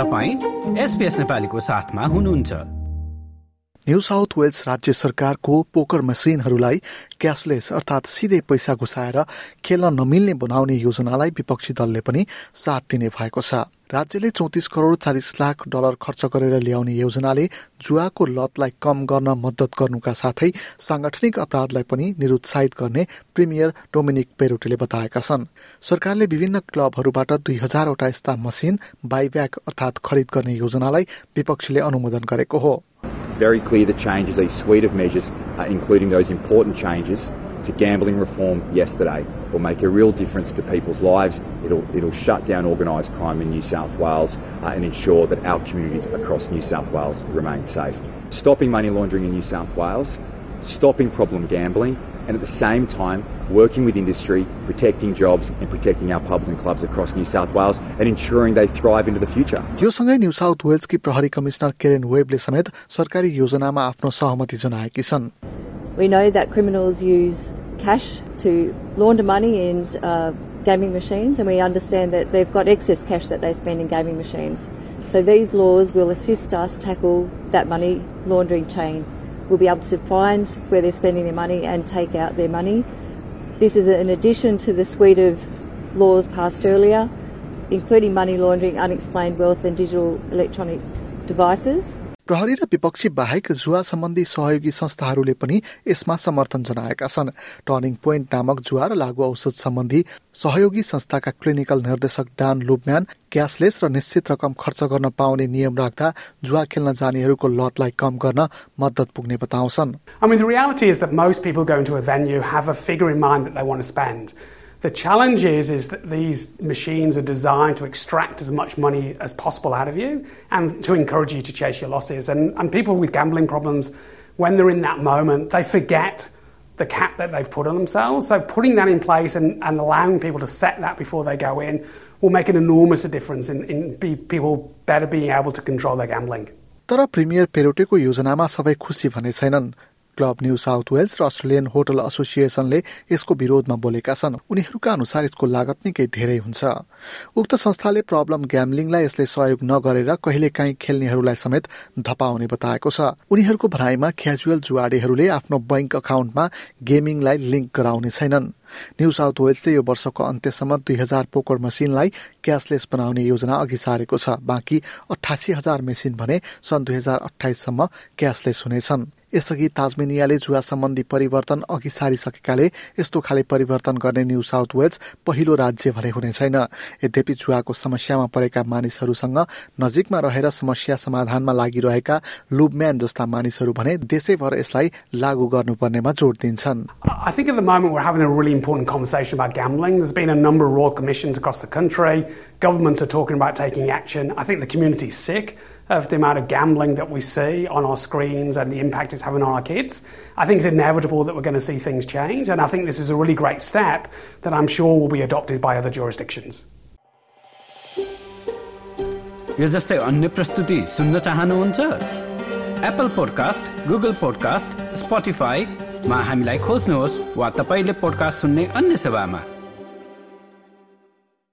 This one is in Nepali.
नेपालीको साथमा हुनुहुन्छ। न्यू साउथ वेल्स राज्य सरकारको पोकर मसिनहरूलाई क्यासलेस अर्थात् सिधै पैसा घुसाएर खेल्न नमिल्ने बनाउने योजनालाई विपक्षी दलले पनि साथ दिने भएको छ। राज्यले चौतिस करोड़ चालिस लाख डलर खर्च गरेर ल्याउने योजनाले जुवाको लतलाई कम गर्न मद्दत गर्नुका साथै सांगठनिक अपराधलाई पनि निरुत्साहित गर्ने प्रिमियर डोमिनिक पेरोटेले बताएका छन्। सरकारले विभिन्न क्लबहरूबाट दुई हजारवटा यस्ता मसिन बाइब्याक अर्थात खरिद गर्ने योजनालाई विपक्षीले अनुमोदन गरेको हो। to gambling reform yesterday, will make a real difference to people's lives. It'll, it'll shut down organised crime in New South Wales uh, and ensure that our communities across New South Wales remain safe. Stopping money laundering in New South Wales, stopping problem gambling, and at the same time working with industry, protecting jobs and protecting our pubs and clubs across New South Wales and ensuring they thrive into the future. यो सँगै न्यू साउथ वेल्सकी प्रहरी कमिश्नर केरेन वेबले समेत सरकारी योजनामा आफ्नो सहमति जनाएकी छन् we know that criminals use cash to launder money in uh, gaming machines, and we understand that they've got excess cash that they spend in gaming machines. So these laws will assist us tackle that money laundering chain. We'll be able to find where they're spending their money and take out their money. This is in addition to the suite of laws passed earlier, including money laundering, unexplained wealth, and digital electronic devices. प्रहरी र विपक्षी बाहेक जुवा सम्बन्धी सहयोगी संस्थाहरूले पनि यसमा समर्थन जनाएका छन् टर्निङ पोइन्ट नामक जुवा र लागु औषध सम्बन्धी सहयोगी संस्थाका क्लिनिकल निर्देशक डान लुबम्यान क्यासलेस र निश्चित रकम खर्च गर्न पाउने नियम राख्दा जुवा खेल्न जानेहरूको लतलाई कम गर्न मद्दत पुग्ने बताउँछन्. The challenge is, is that these machines are designed to extract as much money as possible out of you and to encourage you to chase your losses. And, and people with gambling problems, when they're in that moment, they forget the cap that they've put on themselves. So putting that in place and, and allowing people to set that before they go in will make an enormous difference in, in be, people better being able to control their gambling. तर प्रिमियर पेरोटेको योजनामा सबै खुसी भने छैनन् क्लब न्यू साउथ वेल्स र अस्ट्रेलियन होटल एसोसिएसनले यसको विरोधमा बोलेका छन्। उनीहरूका अनुसार यसको लागत निकै धेरै हुन्छ। उक्त संस्थाले प्रब्लम ग्याम्लिङलाई यसले सहयोग नगरेर कहिले काहीँ खेल्नेहरूलाई समेत धपाउने बताएको छ। उनीहरूको भनाइमा क्याजुअल जुवाडेहरूले आफ्नो बैंक अकाउन्टमा गेमिङलाई लिङ्क गराउने छैनन्। न्यू साउथ वेल्सले यो वर्षको अन्त्यसम्म दुई हजार पोकर मसिनलाई क्यासलेस बनाउने योजना अघि सारेको छ। बाँकी अठासी हजार मेसिन भने सन् दुई हजार अठाइससम्म क्यासलेस हुनेछन्। यसअघि ताजमेनियाले जुवा सम्बन्धी परिवर्तन अघि सारिसकेकाले यस्तो खाले परिवर्तन गर्ने न्यू साउथ वेल्स पहिलो राज्य भने हुने छैन। यद्यपि जुवाको समस्यामा परेका मानिसहरूसँग नजिकमा रहेर समस्या समाधानमा लागिरहेका लुबम्यान जस्ता मानिसहरू भने देशैभर यसलाई लागू गर्नुपर्नेमा जोड दिन्छन्। of the amount of gambling that we see on our screens and the impact it's having on our kids. I think it's inevitable that we're going to see things change, and I think this is a really great step that I'm sure will be adopted by other jurisdictions. यो जस्तै अन्य प्रस्तुति सुन्न चाहनुहुन्छ एप्पल पोडकास्ट गुगल पोडकास्ट स्पोटिफाईमा हामीलाई खोज्नुहोस् वा तपाईँले पोडकास्ट सुन्ने अन्य सेवामा